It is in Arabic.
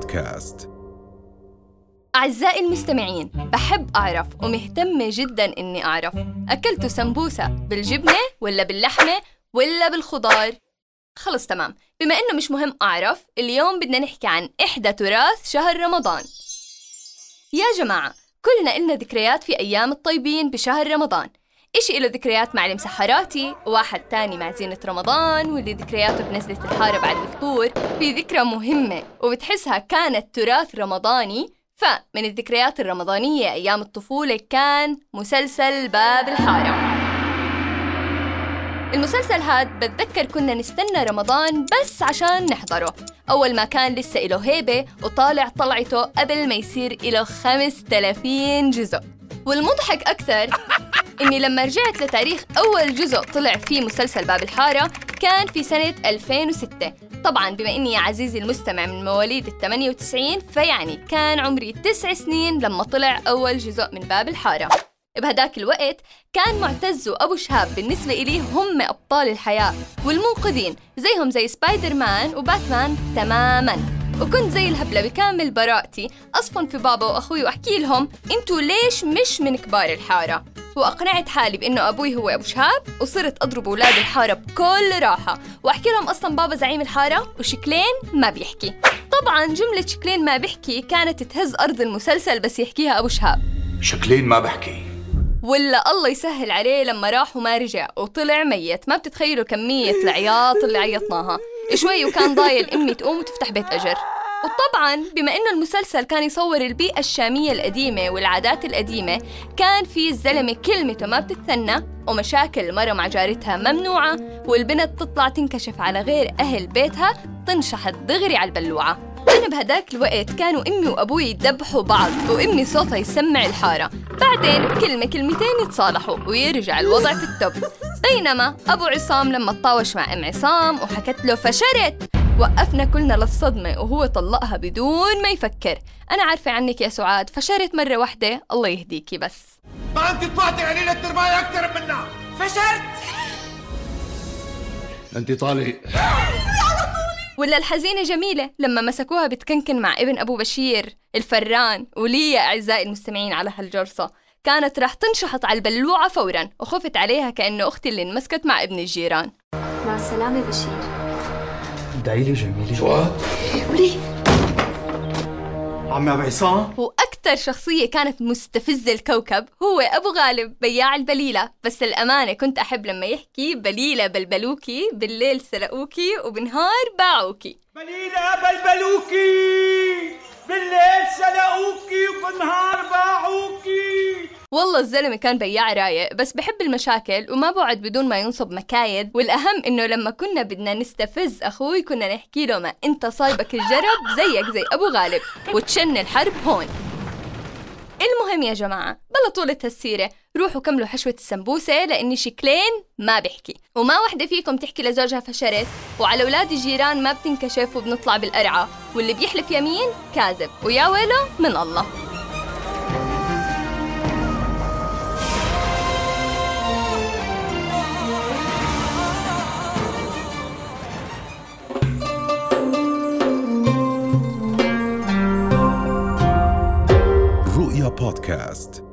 بودكاست. أعزائي المستمعين بحب أعرف ومهتمة جدا إني أعرف. أكلتوا سمبوسة بالجبنة ولا باللحمة ولا بالخضار؟ خلص تمام. بما إنه مش مهم أعرف اليوم بدنا نحكي عن إحدى تراث شهر رمضان. يا جماعة كلنا إلنا ذكريات في أيام الطيبين بشهر رمضان. إشي إله ذكريات مع المسحراتي وواحد تاني مع زينة رمضان واللي ذكرياته بنزلة الحارة بعد الفطور في ذكرى مهمة وبتحسها كانت تراث رمضاني. فمن الذكريات الرمضانية أيام الطفولة كان مسلسل باب الحارة. المسلسل هاد بتذكر كنا نستنى رمضان بس عشان نحضره. أول ما كان لسه إله هيبة وطالع طلعته قبل ما يصير إله 5000 جزء. والمضحك أكثر إني لما رجعت لتاريخ أول جزء طلع فيه مسلسل باب الحارة كان في سنة 2006 طبعا بما إني يا عزيزي المستمع من مواليد ال 98 فيعني كان عمري تسع سنين لما طلع أول جزء من باب الحارة. بهداك الوقت كان معتز وأبو شهاب بالنسبة إلي هم أبطال الحياة والمنقذين زيهم زي سبايدر مان وباتمان تماماً. وكنت زي الهبلة بكامل براءتي. أصفن في بابا وأخوي وأحكي لهم أنتوا ليش مش من كبار الحارة. وأقنعت حالي بأنه أبوي هو أبو شهاب وصرت أضرب أولاد الحارة بكل راحة. وأحكي لهم أصلا بابا زعيم الحارة وشكلين ما بيحكي. طبعا جملة شكلين ما بيحكي كانت تهز أرض المسلسل بس يحكيها أبو شهاب. شكلين ما بحكي. ولا الله يسهل عليه لما راح وما رجع وطلع ميت. ما بتتخيلوا كمية العياط اللي عيطناها. شوي وكان ضايل أمي تقوم وتفتح بيت أجر. وطبعا بما إنه المسلسل كان يصور البيئة الشامية القديمة والعادات القديمة كان في الزلمة كلمته ما بتتثنى ومشاكل المرة مع جارتها ممنوعة والبنت تطلع تنكشف على غير أهل بيتها تنشحت دغري على البلوعة. أنا بهداك الوقت كانوا أمي وأبوي يدبحوا بعض وأمي صوتها يسمع الحارة. بعدين بكلمة كلمتين يتصالحوا ويرجع الوضع في التوب. بينما أبو عصام لما تطاوش مع أم عصام وحكت له فشرت. وقفنا كلنا للصدمة وهو طلقها بدون ما يفكر. أنا عارفة عنك يا سعاد فشرت مرة واحدة. الله يهديكي بس. ما انت طلعتي قليلة ترباية أكثر منا. فشلت أنت طالق. ولا الحزينة جميلة؟ لما مسكوها بتكنكن مع ابن أبو بشير الفران. وليا أعزائي المستمعين على هالجرصة كانت راح تنشحط على البلوعة فورا وخفت عليها كأنه أختي اللي انمسكت مع ابن الجيران. مع السلامة بشير. ادعي لي جميلة جواد عمي أبو عصام؟ وأكثر شخصية كانت مستفزة الكوكب هو أبو غالب بياع البليلة. بس الأمانة كنت أحب لما يحكي بليلة بلبلوكي بالليل سلقوكي وبنهار باعوكي. بليلة بلبلوكي بالليل سلقوكي وبالنهار باعوكي. والله الزلمة كان بياع رايق بس بحب المشاكل وما بقعد بدون ما ينصب مكايد. والأهم إنه لما كنا بدنا نستفز أخوي كنا نحكي له ما أنت صايبك الجرب زيك زي أبو غالب. وتشن الحرب هون. المهم يا جماعة بلا طولة هالسيرة روحوا كملوا حشوة السمبوسة لأني شكلين ما بحكي. وما وحدة فيكم تحكي لزوجها فشرت. وعلى أولاد الجيران ما بتنكشف وبنطلع بالقرعة. واللي بيحلف يمين كاذب. ويا ويله من الله. Podcast.